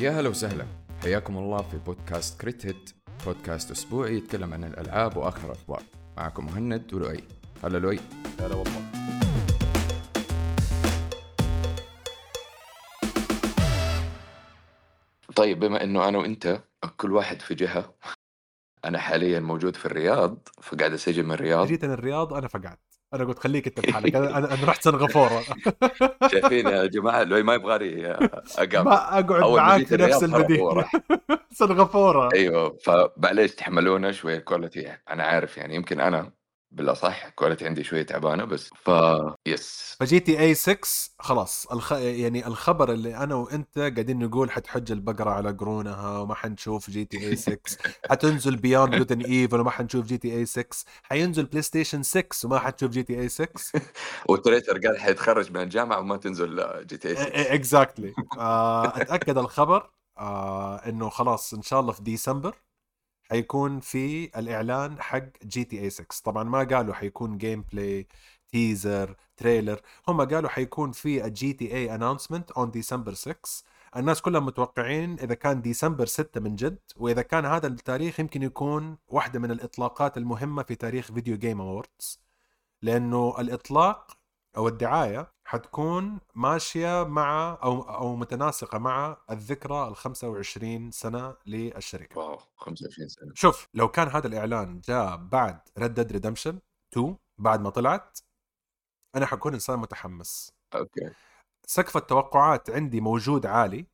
يا هلا وسهلا. حياكم الله في بودكاست كريت هيت. بودكاست أسبوعي يتكلم عن الألعاب وآخر الأخبار. معكم مهند ولؤي. هلا لؤي. هلا والله. طيب بما إنه أنا وإنت كل واحد في جهة أنا حاليا موجود في الرياض فقاعد أسجل من الرياض. جيت أنا الرياض أنا فقعت. أنا قلت خليك أنت في حالك أنا أنا رحت سنغافورة. شايفين يا جماعة لو ما يبغاني اقام ما أقعد معاك في نفس المدينة. سنغافورة. أيوه فمعليش تحملونا شوية quality أنا عارف يعني يمكن أنا بالاصح quality عندي شوية تعبانة بس. ف yes ف GTA 6 خلاص الخ... يعني الخبر اللي أنا وأنت قاعدين نقول حتحج البقرة على قرونها وما حنشوف GTA 6 حتنزل Beyond Good and Evil وما حنشوف GTA 6 حينزل PlayStation 6 وما حتشوف GTA 6 وتريتر قال حيتخرج من الجامعة وما تنزل GTA exactly أتأكد الخبر آه إنه خلاص إن شاء الله في ديسمبر حيكون في الإعلان حق GTA 6 طبعا ما قالوا حيكون gameplay teaser trailer هم قالوا حيكون في ال GTA announcement on December 6 الناس كلهم متوقعين إذا كان ديسمبر 6 من جد وإذا كان هذا التاريخ يمكن يكون واحدة من الإطلاقات المهمة في تاريخ Video Game Awards لأنه الإطلاق أو الدعاية حتكون ماشية مع أو أو متناسقة مع الذكرى ال 25 سنة للشركة. wow 25 سنة. شوف لو كان هذا الإعلان جاء بعد Red Dead Redemption 2 بعد ما طلعت أنا حكون إنسان متحمس. okay. سقف التوقعات عندي موجود عالي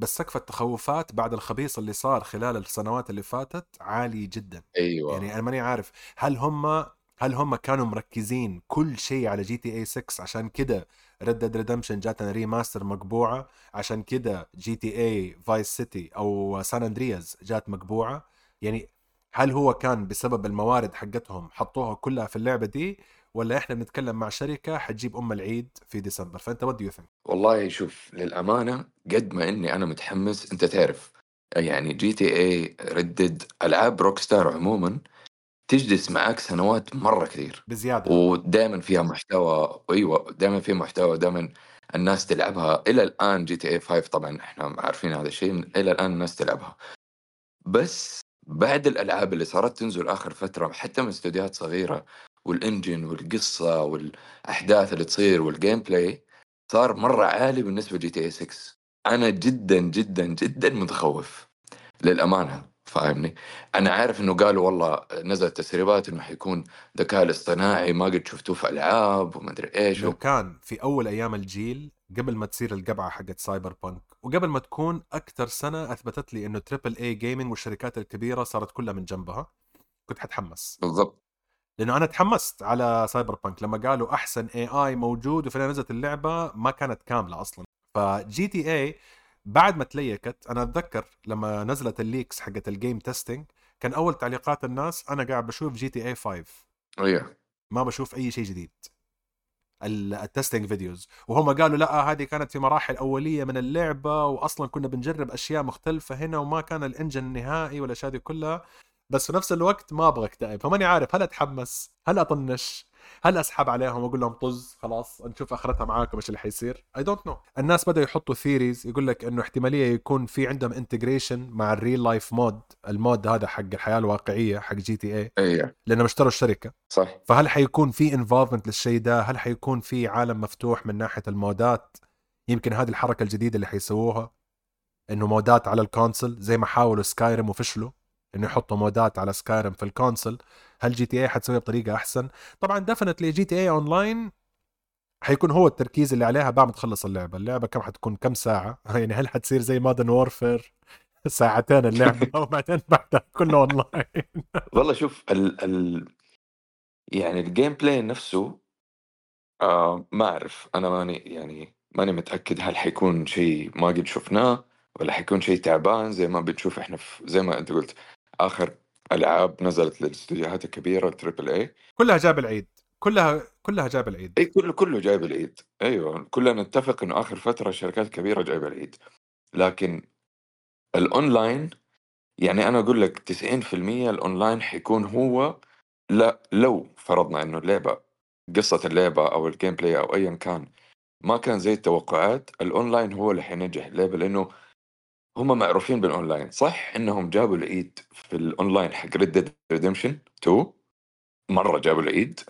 بس سقف التخوفات بعد الخبيص اللي صار خلال السنوات اللي فاتت عالي جدا. أيوه. يعني أنا ماني عارف هل هم هل هم كانوا مركزين كل شيء على GTA 6 عشان كده Red Dead Redemption جاتنا remaster مقبوعة. عشان كده GTA Vice City أو San Andreas جات مقبوعة. يعني هل هو كان بسبب الموارد حقتهم حطوها كلها في اللعبة دي؟ ولا إحنا بنتكلم مع شركة حتجيب أم العيد في ديسمبر؟ فأنت what you think والله شوف للأمانة قد ما إني أنا متحمس أنت تعرف يعني GTA، Red Dead ألعاب Rockstar عموما تجلس معك سنوات مرة كثير. بزيادة. ودائما فيها محتوى أيوه دائما فيها محتوى دائما الناس تلعبها. إلى الآن GTA 5 طبعا إحنا عارفين هذا الشيء إلى الآن الناس تلعبها. بس بعد الألعاب اللي صارت تنزل آخر فترة حتى من استوديوهات صغيرة وال engine والقصة والأحداث اللي تصير وال gameplay صار مرة عالي بالنسبة ل GTA 6 أنا جدا جدا جدا متخوف. للأمانة. فاهمني؟ أنا عارف إنه قالوا والله نزلت تسريبات إنه حيكون ذكاء الاصطناعي ما قد شفتوه في ألعاب وما أدري إيش لو كان في أول أيام الجيل قبل ما تصير القبعة حقت Cyberpunk وقبل ما تكون أكثر سنة أثبتت لي إنه triple A gaming والشركات الكبيرة صارت كلها من جنبها كنت حتحمس. بالضبط. لأنه أنا تحمست على Cyberpunk لما قالوا أحسن AI موجود وفي نزلت اللعبة ما كانت كاملة أصلا. ف GTA بعد ما ت leakت أنا أتذكر لما نزلت ال leaks حقت ال game testing كان أول تعليقات الناس أنا قاعد بشوف GTA 5 أيوه. ما بشوف أي شيء جديد. ال- ال testing videos وهم قالوا لأ هذه كانت في مراحل أولية من اللعبة واصلا كنا بنجرب أشياء مختلفة هنا وما كان ال engine النهائي والأشياء دي كلها. بس في نفس الوقت ما أبغى اكتئب فماني عارف هل أتحمس؟ هل أطنش؟ هل أسحب عليهم وأقول لهم طز؟ خلاص نشوف آخرتها معاكم إيش اللي حيصير. I don't know الناس بدأوا يحطوا theories يقول لك إنه احتمالية يكون في عندهم integration مع ال real life mod ال mod هذا حق الحياة الواقعية حق GTA أيوه لأنهم اشتروا الشركة. صح. فهل حيكون في involvement للشيء ده؟ هل حيكون في عالم مفتوح من ناحية ال modات؟ يمكن هذه الحركة الجديدة اللي حيسووها إنه modات على ال console زي ما حاولوا Skyrim وفشلوا. إنه يحطوا modات على Skyrim في ال console هل GTA حتسويها بطريقة أحسن؟ طبعا definitely GTA Online حيكون هو التركيز اللي عليها بعد ما تخلص اللعبة. اللعبة كم حتكون كم ساعة؟ يعني هل حتصير زي Modern Warfare ساعتين اللعبة وبعدين بعدها كله اونلاين والله شوف ال ال يعني ال gameplay نفسه آه ما أعرف. أنا ماني يعني ماني متأكد هل حيكون شيء ما قد شفناه ولا حيكون شيء تعبان زي ما بنشوف إحنا في زي ما أنت قلت. آخر ألعاب نزلت للاستديوهات الكبيرة ال triple A كلها جاب العيد. كلها كلها جاب العيد. اي كله كله جايب العيد. أيوه كلنا نتفق إنه آخر فترة الشركات الكبيره جايبة العيد. لكن الأونلاين يعني أنا أقول لك 90% الأونلاين حيكون هو لا لو فرضنا إنه اللعبة قصة اللعبة أو ال gameplay أو ايا كان ما كان زي التوقعات الأونلاين هو اللي حينجح اللعبة لأنه هم معروفين بالاونلاين صح؟ إنهم جابوا العيد في الاونلاين حق Red Dead Redemption 2 مرة جابوا العيد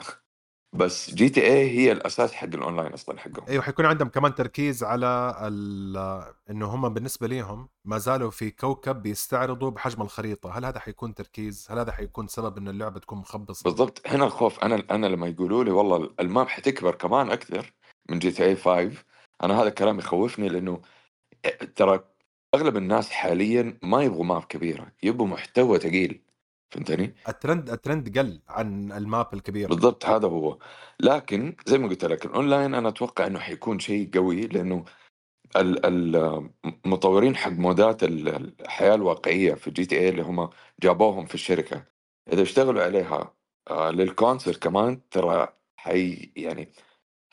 بس GTA هي الأساس حق الاونلاين أصلا حقهم. أيوه حيكون عندهم كمان تركيز على ال- إنه هم بالنسبة ليهم ما زالوا في كوكب بيستعرضوا بحجم الخريطة. هل هذا حيكون تركيز؟ هل هذا حيكون سبب انه اللعبة تكون مخبصة؟ بالضبط. هنا الخوف أنا أنا لما يقولوا لي والله ال map حتكبر كمان أكثر من GTA 5 أنا هذا الكلام يخوفني لأنه ترى أغلب الناس حاليا ما يبغوا map كبيرة يبغوا محتوى ثقيل فهمتني؟ ال trend ال trend قل عن ال map الكبير. بالضبط هذا هو. لكن زي ما قلت لك الأونلاين أنا أتوقع إنه حيكون شيء قوي ال- ال- المطورين حق modات ال- الحياة الواقعية في GTA اللي هم جابوهم في الشركة. إذا اشتغلوا عليها آه، لل console كمان ترى حي يعني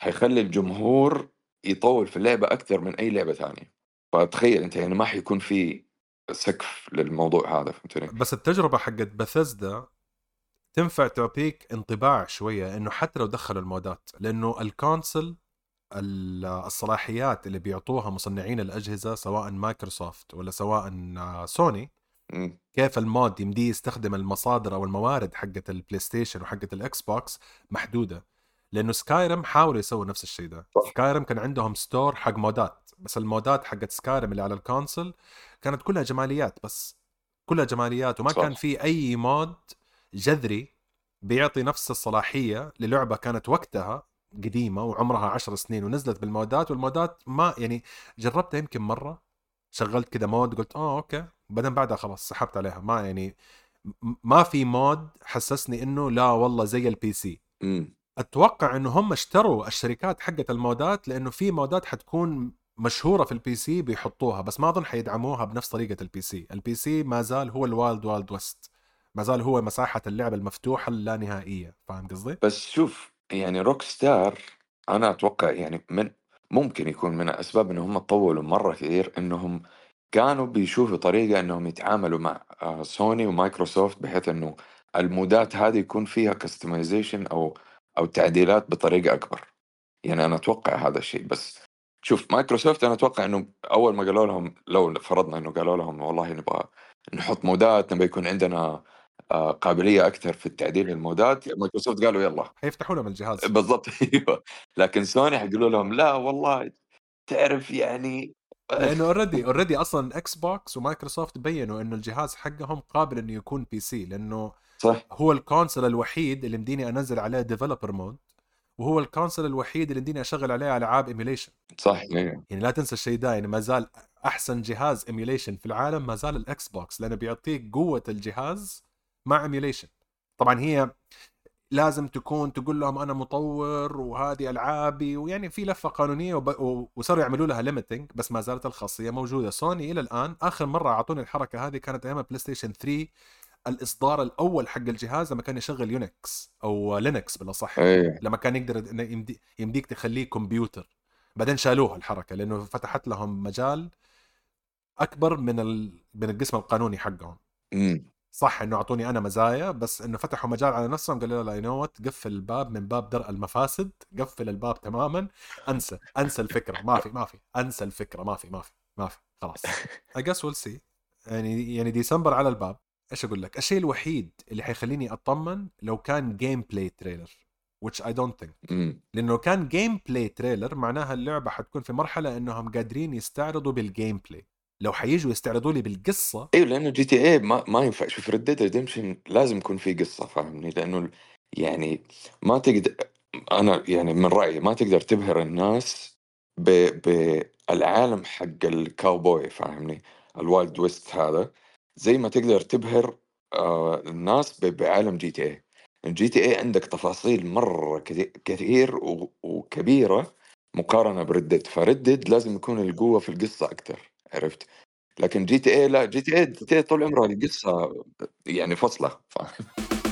حيخلي الجمهور يطول في اللعبة أكثر من أي لعبة ثانية. فتخيل أنت يعني ما حيكون في سقف للموضوع هذا فهمتني؟ بس التجربة حقت بثزدا تنفع تعطيك انطباع شوية إنه حتى لو دخلوا ال modات لأنه ال console ال- الصلاحيات اللي بيعطوها مصنعين الأجهزة سواء مايكروسوفت ولا سواء سوني. كيف ال mod يمديه يستخدم المصادر أو الموارد حقت البلاي ستيشن وحقت الاكس بوكس محدودة لأنه سكايرم حاولوا يسووا نفس الشيء ده. سكايرم كان عندهم ستور حق mods بس ال mods حقت سكايرم اللي على الكونسل كانت كلها جماليات بس. كلها جماليات. وما صح. كان في أي mod جذري بيعطي نفس الصلاحية للعبة كانت وقتها قديمة وعمرها عشر سنين ونزلت بال mods وال mods ما يعني جربتها يمكن مرة. شغلت كده mod قلت آه okay. بعدين بعدها خلاص سحبت عليها. ما يعني ما في mod حسسني إنه لا والله زي ال PC. أتوقع إنه هم اشتروا الشركات حقت ال mods لأنه في mods حتكون مشهورة في ال PC بيحطوها بس ما أظن حيدعموها بنفس طريقة ال PC ال PC ما زال هو ال wild wild west ما زال هو مساحة اللعب المفتوحة اللانهائية. فاهم قصدي؟ بس شوف يعني روك ستار أنا أتوقع يعني من ممكن يكون من الأسباب انهم طولوا مرة كثير إنهم كانوا بيشوفوا طريقة إنهم يتعاملوا مع آه، سوني ومايكروسوفت بحيث إنه ال mods هذه يكون فيها customization أو أو تعديلات بطريقة أكبر. يعني أنا أتوقع هذا الشيء. بس شوف مايكروسوفت أنا أتوقع إنه أول ما قالوا لهم لو فرضنا إنه قالوا لهم والله نبغى نحط mods نبغى يكون عندنا آه، قابلية أكثر في التعديل ال mods مايكروسوفت قالوا يلا. حيفتحوا لهم الجهاز. بالضبط. أيوه. لكن سوني حيقولوا لهم لا والله تعرف يعني لأنه already already أصلا إكس بوكس ومايكروسوفت بينوا إنه الجهاز حقهم قابل إنه يكون PC لأنه صح. هو ال console الوحيد اللي مديني أنزل عليه developer mode وهو ال console الوحيد اللي مديني أشغل عليه ألعاب emulation صح أيوه يعني لا تنسى الشيء ده يعني ما زال أحسن جهاز emulation في العالم ما زال الاكس بوكس لأنه بيعطيك قوة الجهاز مع emulation طبعا هي لازم تكون تقول لهم أنا مطور وهذه ألعابي ويعني في لفة قانونية وب... و- وصاروا يعملوا لها limiting بس ما زالت الخاصية موجودة. سوني إلى الآن آخر مرة أعطوني الحركة هذه كانت أيام بلاي ستيشن 3 الإصدار الأول حق الجهاز لما كان يشغل Unix أو Linux بالأصح. إيه. لما كان يقدر يمديك تخليه كمبيوتر. بعدين شالوها الحركة لأنه فتحت لهم مجال أكبر من ال... من القسم القانوني حقهم. امم صح إنه أعطونا مزايا بس إنه فتحوا مجال على نفسهم قالوا لا يو قفل الباب من باب درء المفاسد قفل الباب تماما أنسى أنسى الفكرة ما في ما في أنسى الفكرة ما في ما في ما في خلاص. I guess we'll see. يعني يعني ديسمبر على الباب. إيش أقول لك؟ الشيء الوحيد اللي حيخليني أطمن لو كان gameplay trailer which I don't think. لأنه لو كان gameplay trailer معناها اللعبة حتكون في مرحلة إنهم قادرين يستعرضوا بال gameplay لو حييجوا يستعرضوا لي بالقصة أيوه لأنه GTA ما, ما ينفع. شوف Red Dead Redemption لازم يكون في قصة فاهمني؟ لأنه يعني ما تقدر أنا يعني من رأيي ما تقدر تبهر الناس ب... بالعالم حق الكاوبوي فاهمني؟ ال wild west هذا. زي ما تقدر تبهر آه الناس. بعالم GTA ال GTA عندك تفاصيل مرة كثير, كثير و... وكبيرة مقارنة بردد فردد لازم يكون القوة في القصة أكثر عرفت؟ لكن جي تي اي لا جي تي اي جي اي طول عمرها القصة يعني فصلة فاهم؟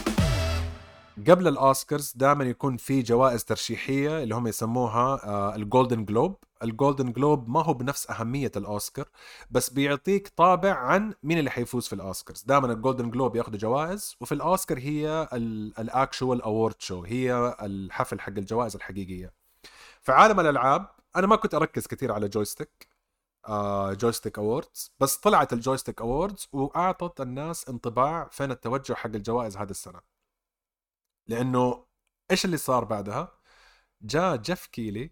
قبل الأوسكارز دائما يكون في جوائز ترشيحية اللي هم يسموها آه، ال Golden Globe ال Golden Globe ما هو بنفس أهمية الأوسكار بس بيعطيك طابع عن مين اللي حيفوز في الأوسكارز. دائما ال Golden Globe ياخذوا جوائز وفي الأوسكار هي ال actual award show هي الحفل حق الجوائز الحقيقية. في عالم الألعاب أنا ما كنت أركز كثير على Joystick Joystick Awards بس طلعت ال Joystick Awards وأعطت الناس انطباع فين التوجه حق الجوائز هذه السنة. لأنه إيش اللي صار بعدها؟ جاء جيف كيلي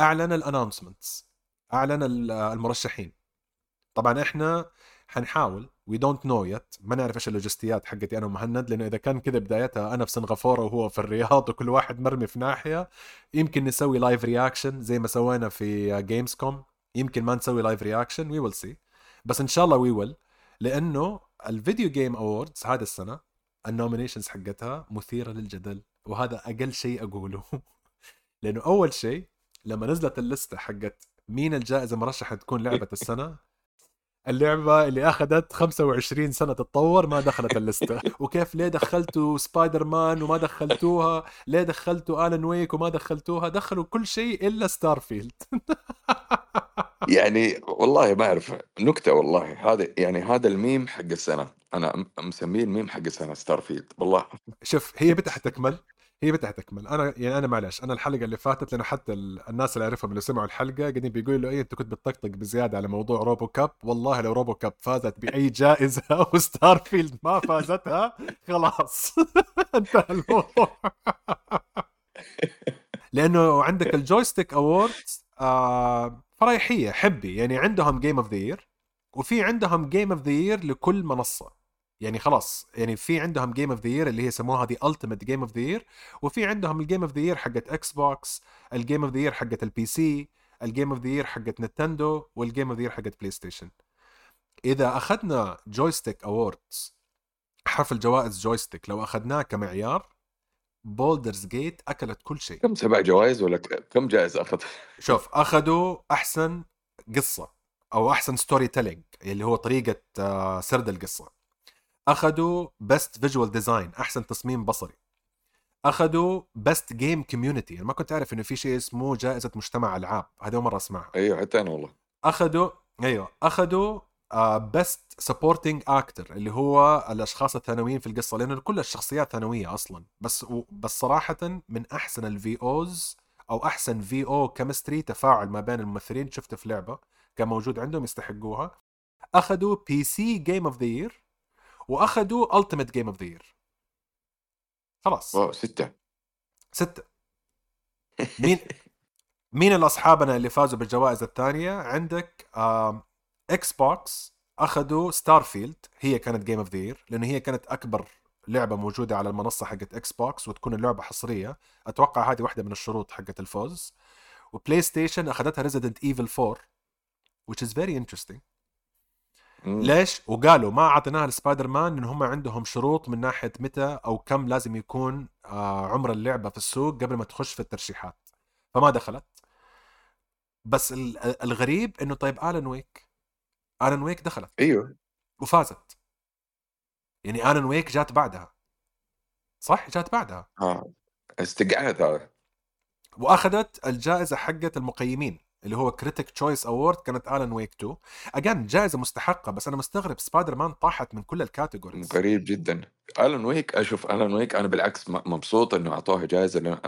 أعلن ال announcements أعلن المرشحين. طبعا إحنا حنحاول we don't know yet ما نعرف إيش ال لوجستيات حقتي أنا ومهند لأنه إذا كان كذا بدايتها أنا في سنغافورة وهو في الرياض وكل واحد مرمي في ناحية يمكن نسوي live reaction زي ما سوينا في Gamescom يمكن ما نسوي live reaction we will see بس إن شاء الله we will لأنه ال Video Game Awards هذه السنة ال nominations حقتها مثيرة للجدل وهذا أقل شيء أقوله. لأنه أول شيء لما نزلت ال list ة حقت مين الجائزة مرشحه تكون لعبة السنة؟ اللعبة اللي أخذت 25 سنة تتطور ما دخلت ال list ة. وكيف ليه دخلتوا سبايدر مان وما دخلتوها؟ ليه دخلتوا Alan Wake وما دخلتوها؟ دخلوا كل شيء إلا Starfield. يعني والله ما أعرف نكتة والله. هذا يعني هذا الميم حق السنة. أنا مسميه الميم حق السنة Starfield. والله. شوف هي بدها تكمل. هي بدها تكمل. أنا يعني أنا معلش أنا الحلقة اللي فاتت لأنه حتى الناس اللي أعرفهم اللي سمعوا الحلقة قاعدين بيقولوا له إيه أنت كنت بتطقطق بزيادة على موضوع RoboCop. والله لو RoboCop فازت بأي جائزة و Starfield ما فازتها خلاص. انتهى الموضوع. لأنه عندك ال Joystick Awards آه فريحيه حبي. يعني عندهم game of the year وفي عندهم game of the year لكل منصة. يعني خلاص يعني في عندهم game of the year اللي هي يسموها the ultimate game of the year وفي عندهم ال game of the year حقت إكس بوكس ال game of the year حقت ال PC ال game of the year حقت نينتندو وال game of the year حقت بلاي ستيشن إذا أخذنا Joystick Awards حفل جوائز Joystick لو أخذناه كمعيار Baldur's Gate أكلت كل شيء. كم سبع جوائز ولا كم جائزة أخذ؟ شوف أخذوا أحسن قصة أو أحسن storytelling اللي هو طريقة آه، سرد القصة. أخذوا Best Visual Design أحسن تصميم بصري. أخذوا Best Game Community أنا ما كنت أعرف إنه في شيء اسمه جائزة مجتمع ألعاب هذا مرة أسمعها. أيوه حتى أنا والله. أخذوا أيوه أخذوا Best Supporting Actor اللي هو الأشخاص الثانويين في القصة لأنه كل الشخصيات ثانوية أصلا. بس بس صراحة من أحسن ال VOs أو أحسن VO chemistry تفاعل ما بين الممثلين شفته في لعبة كان موجود عندهم يستحقوها. أخذوا PC Game of the Year وأخذوا Ultimate Game of the Year خلاص. wow ستة. ستة. مين مين الأصحابنا اللي فازوا بالجوائز الثانية؟ عندك Xbox أخذوا Starfield هي كانت Game of the Year لأنه هي كانت أكبر لعبة موجودة على المنصة حقت Xbox وتكون اللعبة حصرية. أتوقع هذه واحدة من الشروط حقت الفوز. و PlayStation أخذتها Resident Evil 4 which is very interesting. ليش؟ وقالوا ما أعطيناها لسبايدر مان لأن هم عندهم شروط من ناحية متى أو كم لازم يكون آه، عمر اللعبة في السوق قبل ما تخش في الترشيحات. فما دخلت. بس الغريب إنه طيب Alan Wake Alan Wake دخلت. أيوه. وفازت. يعني Alan Wake جات بعدها. صح؟ جات بعدها. آه. استقعاد هذا. وأخذت الجائزة حقت المقيمين اللي هو Critics' Choice Award كانت Alan Wake 2 again جائزة مستحقة بس أنا مستغرب سبايدر مان طاحت من كل ال categories غريب جدا. Alan Wake أشوف Alan Wake أنا بالعكس مبسوط إنه أعطوها جائزة لأن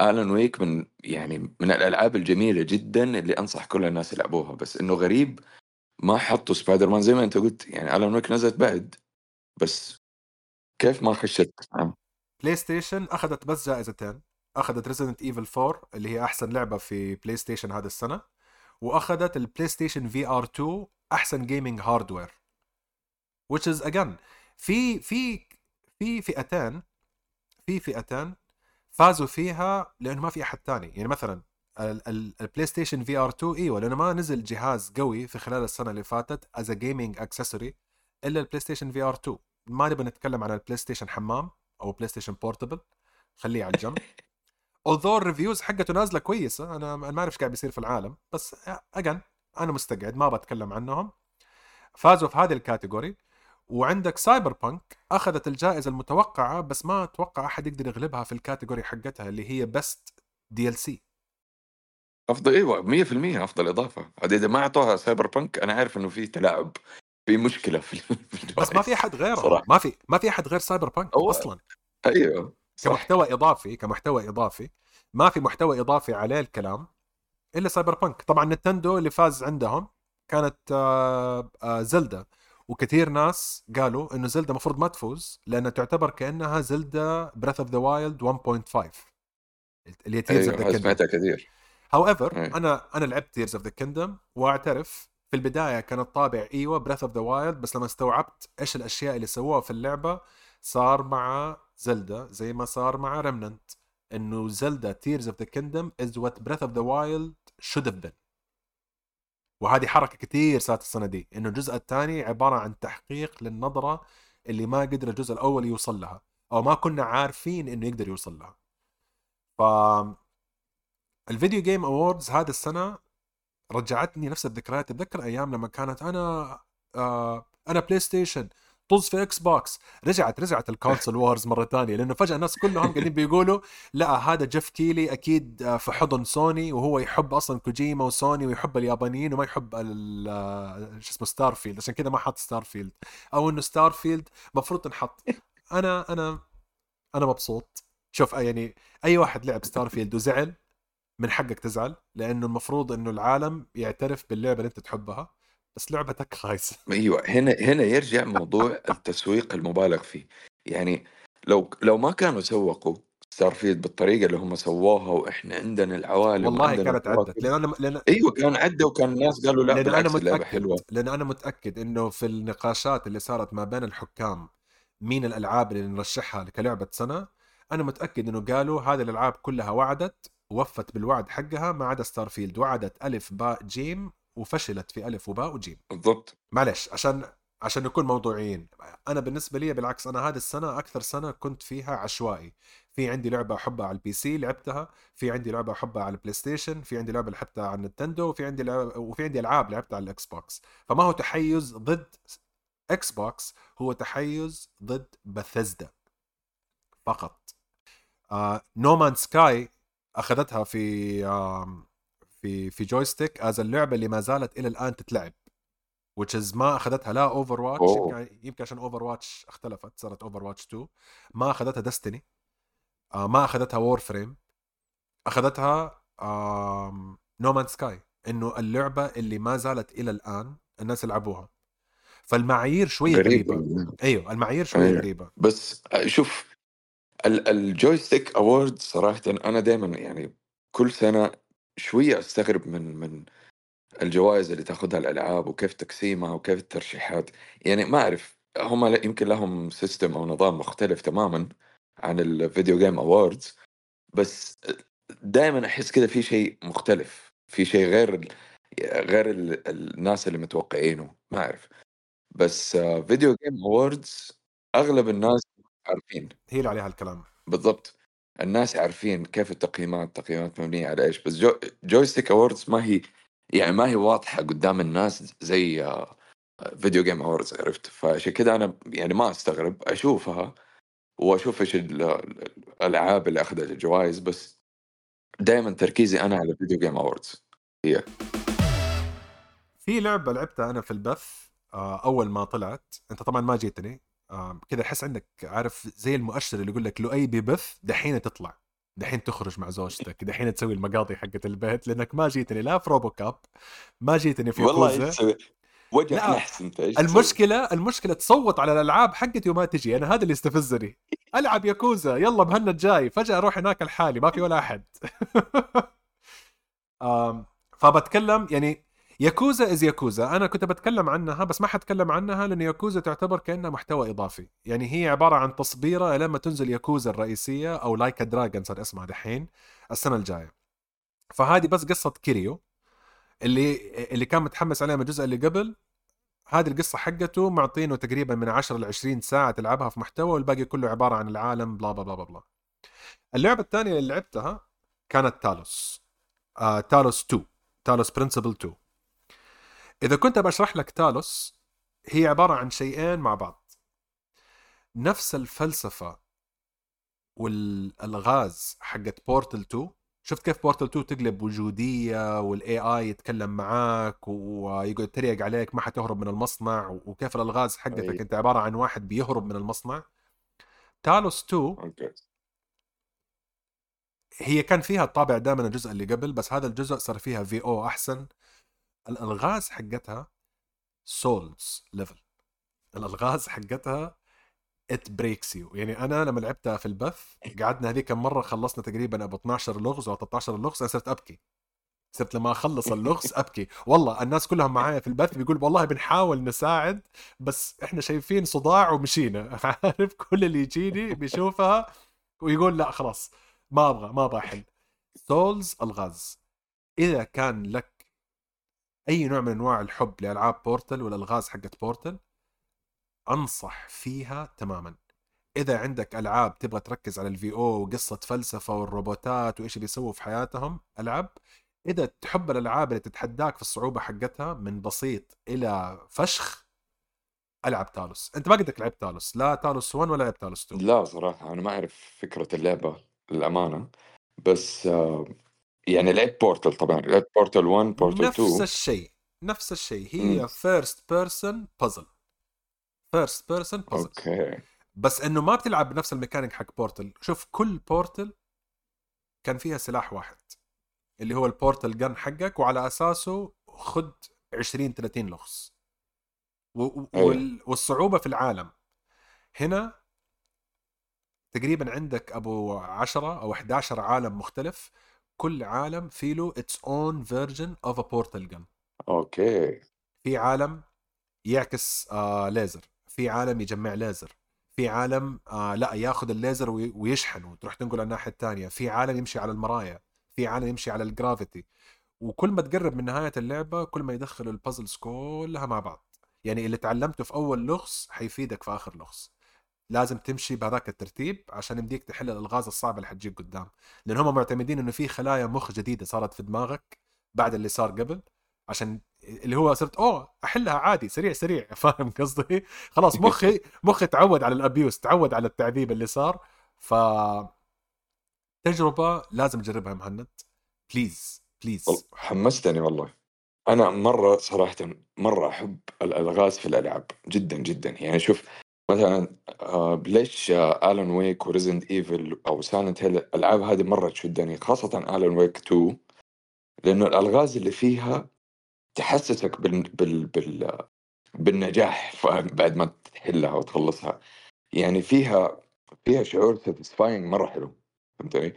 Alan Wake من يعني من الألعاب الجميلة جدا اللي أنصح كل الناس يلعبوها. بس إنه غريب ما حطوا سبايدر مان زي ما انت قلت يعني Alan Wake نزلت بعد بس كيف ما خشت؟ PlayStation أخذت بس جائزتين. أخذت Resident Evil 4 اللي هي أحسن لعبة في PlayStation هذا السنة وأخذت ال PlayStation VR 2 أحسن gaming hardware which is again في في في فئتين في فئتين فازوا فيها لأنه ما في أحد ثاني يعني مثلا ال PlayStation VR 2 إيوه لأنه ما نزل جهاز قوي في خلال السنة اللي فاتت as gaming accessory إلا ال PlayStation VR 2 ما نبغى نتكلم عن ال PlayStation حمام أو PlayStation Portable خليه على الجنب. Although ال reviews حقته نازلة كويسة أنا ما أعرف إيش قاعد بيصير في العالم بس again أنا مستقعد ما بتكلم عنهم. فازوا في هذه ال category وعندك Cyberpunk أخذت الجائزة المتوقعة بس ما أتوقع أحد يقدر يغلبها في ال category حقتها اللي هي Best DLC أفضل أيوه 100% أفضل إضافة. إذا ما أعطوها Cyberpunk أنا عارف إنه في تلاعب في مشكلة في بس ما في أحد غيره صراحة. ما في ما في أحد غير Cyberpunk أصلا. أيوه كمحتوى إضافي كمحتوى إضافي ما في محتوى إضافي عليه الكلام إلا Cyberpunk طبعا Nintendo اللي فاز عندهم كانت آه، آه، Zelda وكثير ناس قالوا إنه Zelda المفروض ما تفوز لانها تعتبر كأنها Zelda Breath of the Wild 1.5 اللي هي Tears أيوه سمعتها كثير. however I. أنا أنا لعبت Tears of the Kingdom وأعترف في البداية كان الطابع إيوه Breath of the Wild بس لما استوعبت إيش الأشياء اللي سووها في اللعبة صار مع Zelda زي ما صار مع Remnant إنه Zelda Tears of the Kingdom is what Breath of the Wild should have been وهذه حركة كثير صارت السنة دي إنه الجزء الثاني عبارة عن تحقيق للنظرة اللي ما قدر الجزء الأول يوصل لها أو ما كنا عارفين إنه يقدر يوصل لها ف ال Video Game Awards هذا السنة رجعتني نفس الذكريات. اتذكر أيام لما كانت أنا آه أنا PlayStation طز في Xbox رجعت رجعت ال console wars مرة ثانية لأنه فجأة الناس كلهم قاعدين بيقولوا لا هذا Geoff Keighley أكيد آه، في حضن سوني وهو يحب أصلا Kojima و Sony ويحب اليابانيين وما يحب آه، شو اسمه Starfield عشان كذا ما حط Starfield أو إنه Starfield المفروض تنحط. أنا أنا أنا مبسوط. شوف آه، يعني أي واحد لعب Starfield وزعل من حقك تزعل لأنه المفروض إنه العالم يعترف باللعبة اللي أنت تحبها بس لعبتك خايسة. أيوه هنا هنا يرجع موضوع التسويق المبالغ فيه. يعني لو لو ما كانوا سوقوا Starfield بالطريقة اللي هم سووها وإحنا عندنا العوالم والله كانت. عدت لأن أنا لأن أيوه كان عدى وكان الناس قالوا لا لأن أنا بالعكس اللعبة حلوة. لأن أنا متأكد إنه في النقاشات اللي صارت ما بين الحكام مين الألعاب اللي نرشحها كلعبه سنة أنا متأكد إنه قالوا هذه الألعاب كلها وعدت ووفت بالوعد حقها ما عدا Starfield وعدت ألف باء جيم وفشلت في ألف وباء وجيم. بالضبط. معلش عشان عشان نكون موضوعيين أنا بالنسبة لي بالعكس أنا هذه السنة أكثر سنة كنت فيها عشوائي. في عندي لعبة أحبها على ال PC لعبتها في عندي لعبة أحبها على ال PlayStation في عندي لعبة لعبتها على ال Nintendo وفي عندي لعبة وفي عندي ألعاب لعبتها على ال Xbox. فما هو تحيز ضد Xbox هو تحيز ضد بثزدا فقط. No Man's Sky أخذتها في في في Joystick as اللعبه اللي ما زالت إلى الآن تتلعب. Which is ما أخذتها لا Overwatch. يمكن عشان Overwatch اختلفت صارت Overwatch 2 ما أخذتها Destiny ما أخذتها Warframe اخذتها No Man's Sky إنه اللعبة اللي ما زالت إلى الآن الناس يلعبوها. فالمعايير شوية غريبة, غريبة. أيوه المعايير شوية أيوة. غريبة. بس شوف ال- ال Joystick Award صراحة أنا دائما يعني كل سنة شوية أستغرب من من الجوائز اللي تاخذها الألعاب وكيف تقسيمها وكيف الترشيحات. يعني ما أعرف هم يمكن لهم system أو نظام مختلف تماما عن ال Video Game Awards بس دائما أحس كذا في شيء مختلف في شيء غير غير ال- الناس اللي متوقعينه ما أعرف. بس Video Game Awards أغلب الناس عارفين. هي اللي عليها الكلام بالضبط. الناس عارفين كيف التقييمات التقييمات مبنية على إيش بس جو Joystick Awards ما هي يعني ما هي واضحة قدام الناس زي Video Game Awards عرفت؟ فعشان كذا أنا يعني ما أستغرب أشوفها وأشوف إيش ال- ال- الألعاب اللي أخذت الجوائز بس دائما تركيزي أنا على Video Game Awards هي. في لعبة لعبتها أنا في البث آه، أول ما طلعت أنت طبعا ما جيتني كذا احس عندك عارف زي المؤشر اللي يقول لك لؤي ببث دحين تطلع دحين تخرج مع زوجتك دحين تسوي المقاضي حقت البيت لأنك ما جيتني لا في RoboCop ما جيتني في والله لا، نحس أنت؟ المشكلة المشكلة تصوت على الألعاب حقتي وما تجي أنا هذا اللي يستفزني. ألعب ياكوزا يلا مهند جاي فجأة أروح هناك لحالي ما في ولا أحد. فبتكلم يعني ياكوزا is ياكوزا. أنا كنت بتكلم عنها بس ما حتكلم عنها لأن ياكوزا تعتبر كأنها محتوى إضافي. يعني هي عبارة عن تصبيرة لما تنزل ياكوزا الرئيسية أو Like a Dragon صار اسمها دحين السنة الجاية. فهذه بس قصة كيريو اللي اللي كان متحمس عليها من الجزء اللي قبل. هذه القصة حقته معطينه تقريبا من 10 ل 20 ساعة تلعبها في محتوى والباقي كله عبارة عن العالم بلا بلا بلا بلا اللعبة الثانية اللي لعبتها كانت تالوس آه تالوس 2 تالوس برنسبل 2 إذا كنت بشرح لك تالوس هي عبارة عن شيئين مع بعض. نفس الفلسفة والألغاز حقت بورتل 2 شفت كيف Portal 2 تقلب وجودية وال AI يتكلم معاك ويقعد يتريق عليك ما حتهرب من المصنع وكيف الألغاز حقتك. أي. أنت عبارة عن واحد بيهرب من المصنع. تالوس 2 أوكي هي كان فيها الطابع ده من الجزء اللي قبل بس هذا الجزء صار فيها في أو أحسن. الألغاز حقتها Souls level الألغاز حقتها it breaks you يعني أنا لما لعبتها في البث قعدنا هذيك مره خلصنا تقريبا أبو 12 لغز أو 13 لغز أنا صرت أبكي. صرت لما أخلص اللغز أبكي. والله الناس كلهم معايا في البث بيقول والله بنحاول نساعد بس إحنا شايفين صداع ومشينا. عارف؟ كل اللي يجيني بيشوفها ويقول لا خلاص ما أبغى ما أبغى أحل. Souls ألغاز. إذا كان لك أي نوع من أنواع الحب لألعاب Portal والالغاز حقت Portal أنصح فيها تماما. إذا عندك ألعاب تبغى تركز على الفي أو وقصة فلسفة والروبوتات وإيش بيسووا في حياتهم ألعب. إذا تحب الألعاب اللي تتحداك في الصعوبة حقتها من بسيط إلى فشخ ألعب تالوس. أنت ما قدك لعبت تالوس لا تالوس 1 ولا لعبت تالوس 2 لا صراحة أنا ما أعرف فكرة اللعبة للأمانة بس آه، يعني لعبت بورتل طبعا لعبت بورتل 1 بورتل نفس 2 الشيء نفس الشيء. هي first person puzzle first person puzzle okay. بس إنه ما بتلعب بنفس الميكانيك حق Portal. شوف كل Portal كان فيها سلاح واحد اللي هو ال portal gun حقك وعلى أساسه خد 20 30 لغز. و- أيوة. وال- والصعوبة في العالم. هنا تقريبا عندك أبو 10 أو 11 عالم مختلف. كل عالم فيه له its own version of a portal gun. okay. في عالم يعكس آه ليزر في عالم يجمع ليزر في عالم آه لا ياخذ الليزر وي- ويشحن وتروح تنقل على الناحية الثانية في عالم يمشي على المرايا. في عالم يمشي على ال gravity وكل ما تقرب من نهاية اللعبة كل ما يدخلوا ال puzzles كلها مع بعض. يعني اللي تعلمته في أول لغز حيفيدك في آخر لغز. لازم تمشي بهذاك الترتيب عشان يمديك تحل الألغاز الصعبة اللي حتجيك قدام. لأن هم معتمدين إنه في خلايا مخ جديدة صارت في دماغك بعد اللي صار قبل عشان اللي هو صرت أوه أحلها عادي سريع سريع. فاهم قصدي؟ خلاص مخي مخي تعود على ال abuse تعود على التعذيب اللي صار. ف تجربة لازم تجربها مهند. please please حمستني والله. أنا مرة صراحة مرة أحب الألغاز في الألعاب جدا جدا. يعني شوف مثلا آه، ليش Alan Wake و Resident Evil أو Silent Hill الألعاب هذه مرة تشدني خاصة Alan Wake 2 لأنه الألغاز اللي فيها تحسسك بال... بال... بال... بالنجاح؟ بعد ما تحلها وتخلصها يعني فيها فيها شعور satisfying مرة حلو فهمتني؟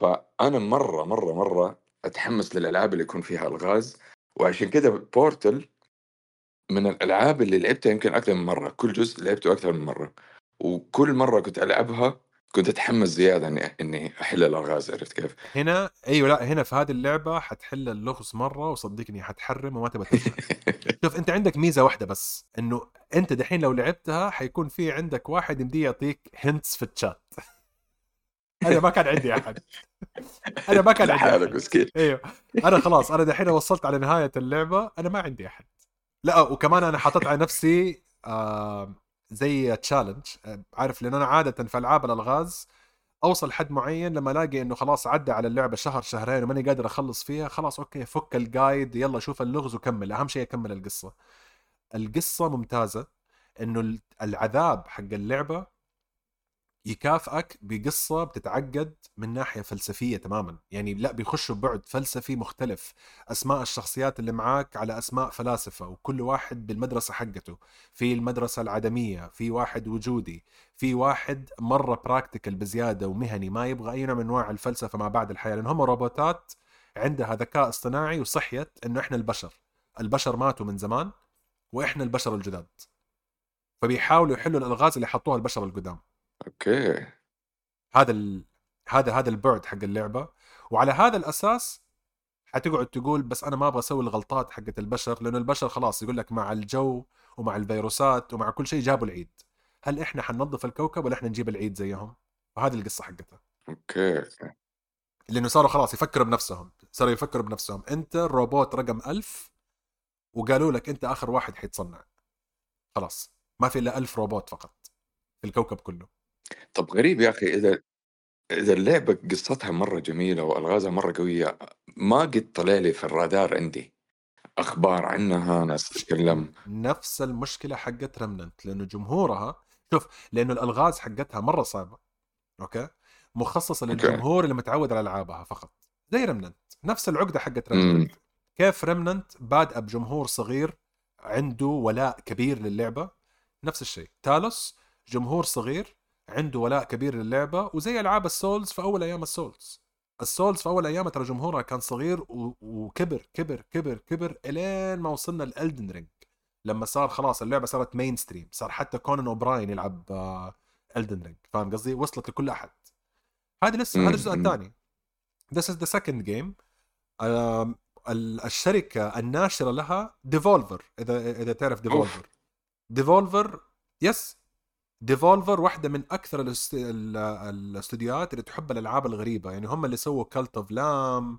فأنا مرة مرة مرة أتحمس للألعاب اللي يكون فيها ألغاز وعشان كذا Portal من الألعاب اللي لعبتها يمكن أكثر من مرة كل جزء لعبته أكثر من مرة. وكل مرة كنت ألعبها كنت أتحمس زيادة إني إني أحل الألغاز عرفت كيف؟ هنا أيوه لأ هنا في هذه اللعبة حتحل اللغز مرة وصدقني حتحرم وما تبغى ترجع شوف أنت عندك ميزة واحدة بس إنه أنت دحين لو لعبتها حيكون في عندك واحد يمديه يعطيك هنتس في الشات أنا ما كان عندي أحد. أنا ما كان عندي أحد. مسكين. أيوه. أنا خلاص أنا دحين وصلت على نهاية اللعبة أنا ما عندي أحد. لا وكمان أنا حاطط على نفسي آه زي challenge عارف لأن أنا عادة في ألعاب الألغاز أوصل حد معين لما ألاقي إنه خلاص عدى على اللعبة شهر شهرين وماني قادر أخلص فيها خلاص okay فك ال guide يلا شوف اللغز وكمل. أهم شيء أكمل القصة. القصة ممتازة إنه العذاب حق اللعبة يكافئك بقصة بتتعقد من ناحية فلسفية تماما. يعني لا بيخشوا بعد فلسفي مختلف. أسماء الشخصيات اللي معاك على أسماء فلاسفة وكل واحد بالمدرسة حقته. في المدرسة العدمية في واحد وجودي. في واحد مرة practical بزيادة ومهني ما يبغى أي نوع من أنواع الفلسفة ما بعد الحياة لأن هم روبوتات عندها ذكاء اصطناعي وصحيت إنه إحنا البشر. البشر ماتوا من زمان وإحنا البشر الجداد. فبيحاولوا يحلوا الألغاز اللي حطوها البشر القدام. okay. هذا ال... هذا هذا البعد حق اللعبة. وعلى هذا الأساس حتقعد تقول بس أنا ما أبغى أسوي الغلطات حقت البشر لأنه البشر خلاص يقول لك مع الجو ومع الفيروسات ومع كل شيء جابوا العيد. هل إحنا حننظف الكوكب ولا إحنا نجيب العيد زيهم؟ وهذه القصة حقتها. okay. لأنه صاروا خلاص يفكروا بنفسهم صاروا يفكروا بنفسهم. أنت الروبوت رقم ألف وقالوا لك أنت آخر واحد حيتصنع. خلاص. ما في إلا ألف روبوت فقط في الكوكب كله. طب غريب يا أخي إذا إذا اللعبة قصتها مرة جميلة وألغازها مرة قوية ما قد طلع لي في الرادار عندي أخبار عنها ناس تتكلم نفس المشكلة حقت Remnant لأنه جمهورها شوف لأنه الألغاز حقتها مرة صعبة okay مخصصة okay. للجمهور اللي متعود على ألعابها فقط زي Remnant نفس العقدة حقت مم. Remnant كيف Remnant بادئة بجمهور صغير عنده ولاء كبير للعبة نفس الشيء Talos جمهور صغير عنده ولاء كبير للعبة وزي ألعاب ال Souls في أول أيام ال Souls. ال Souls في أول أيام ترى جمهورها كان صغير. وكبر كبر كبر كبر إلين ما وصلنا ل Elden Ring لما صار خلاص اللعبة صارت mainstream صار حتى كونان أوبراين يلعب Elden Ring فاهم قصدي؟ وصلت لكل أحد. هذا لسه هذا الجزء الثاني. This is the second game. الشركة الناشرة لها Devolver إذا إذا تعرف Devolver Devolver yes Devolver واحدة من أكثر الاست... الاستوديوهات اللي تحب الألعاب الغريبة. يعني هم اللي سووا Cult of Lamb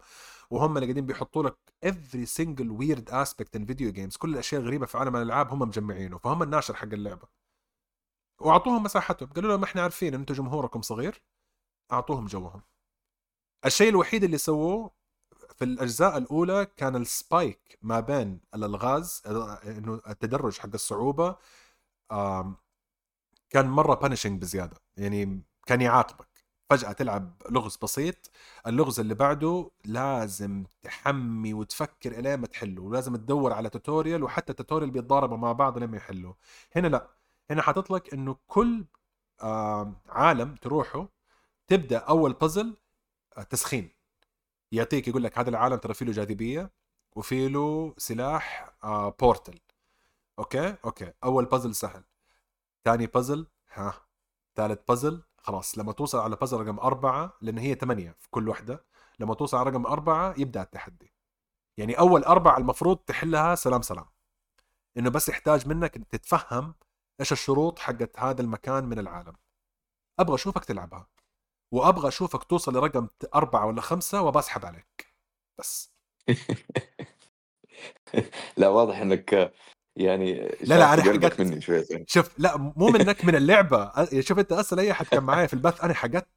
وهم اللي قاعدين بيحطوا لك every single weird aspect in video games. كل الأشياء الغريبة في عالم الألعاب هم مجمعينه فهم الناشر حق اللعبة. وأعطوهم مساحتهم. قالوا لهم إحنا عارفين ان أنتم جمهوركم صغير أعطوهم جوهم. الشيء الوحيد اللي سووه في الأجزاء الأولى كان ال spike ما بين الألغاز إنه التدرج حق الصعوبة كان مرة punishing بزيادة. يعني كان يعاقبك فجأة تلعب لغز بسيط. اللغز اللي بعده لازم تحمي وتفكر الين ما تحله. ولازم تدور على tutorial وحتى توتوريال بيتضاربوا مع بعض لما يحلوا هنا لا. هنا حاطط لك إنه كل عالم تروحه تبدأ أول بازل آه، تسخين. يعطيك يقول لك هذا العالم ترى فيه له جاذبية وفي له سلاح portal آه، okay؟ okay. أول بازل سهل. ثاني بازل ها ثالث بازل خلاص لما توصل على بازل رقم أربعة لأن هي ثمانية في كل وحدة لما توصل على رقم أربعة يبدأ التحدي. يعني أول أربعة المفروض تحلها سلام سلام. إنه بس يحتاج منك تتفهم إيش الشروط حقت هذا المكان من العالم. أبغى أشوفك تلعبها وأبغى أشوفك توصل لرقم أربعة ولا خمسة وبسحب عليك. بس. لا واضح إنك يعني لا لا أنا حقت مني شوية شوف لا مو منك من اللعبة. شوف أنت أصلا أي حد كان معايا في البث أنا حقت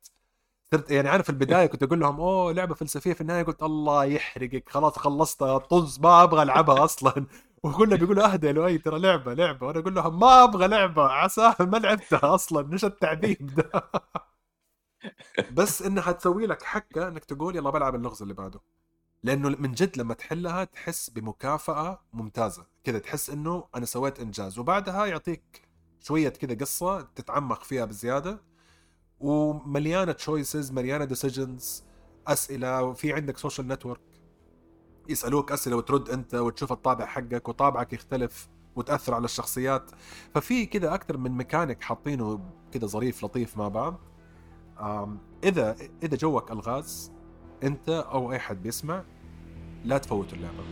صرت يعني أنا في البداية كنت أقول لهم أوه لعبة فلسفية. في النهاية قلت الله يحرقك خلاص خلصتها طز ما أبغى ألعبها أصلا. وكلهم بيقولوا أهدى يا لؤي ترى لعبة لعبة. وأنا أقول لهم ما أبغى لعبة عساها ما لعبتها أصلا إيش التعذيب ده؟ بس إنها تسوي لك حكة إنك تقول يلا بلعب اللغز اللي بعده. لأنه من جد لما تحلها تحس بمكافأة ممتازة. كذا تحس إنه أنا سويت إنجاز. وبعدها يعطيك شوية كذا قصة تتعمق فيها بزيادة. ومليانة choices مليانة decisions أسئلة. وفي عندك social network يسألوك أسئلة وترد أنت وتشوف الطابع حقك وطابعك يختلف وتأثر على الشخصيات. ففي كذا أكثر من ميكانيك حاطينه كذا ظريف لطيف مع بعض. إذا إذا جوك ألغاز أنت أو أي حد بيسمع لا تفوتوا اللعبة.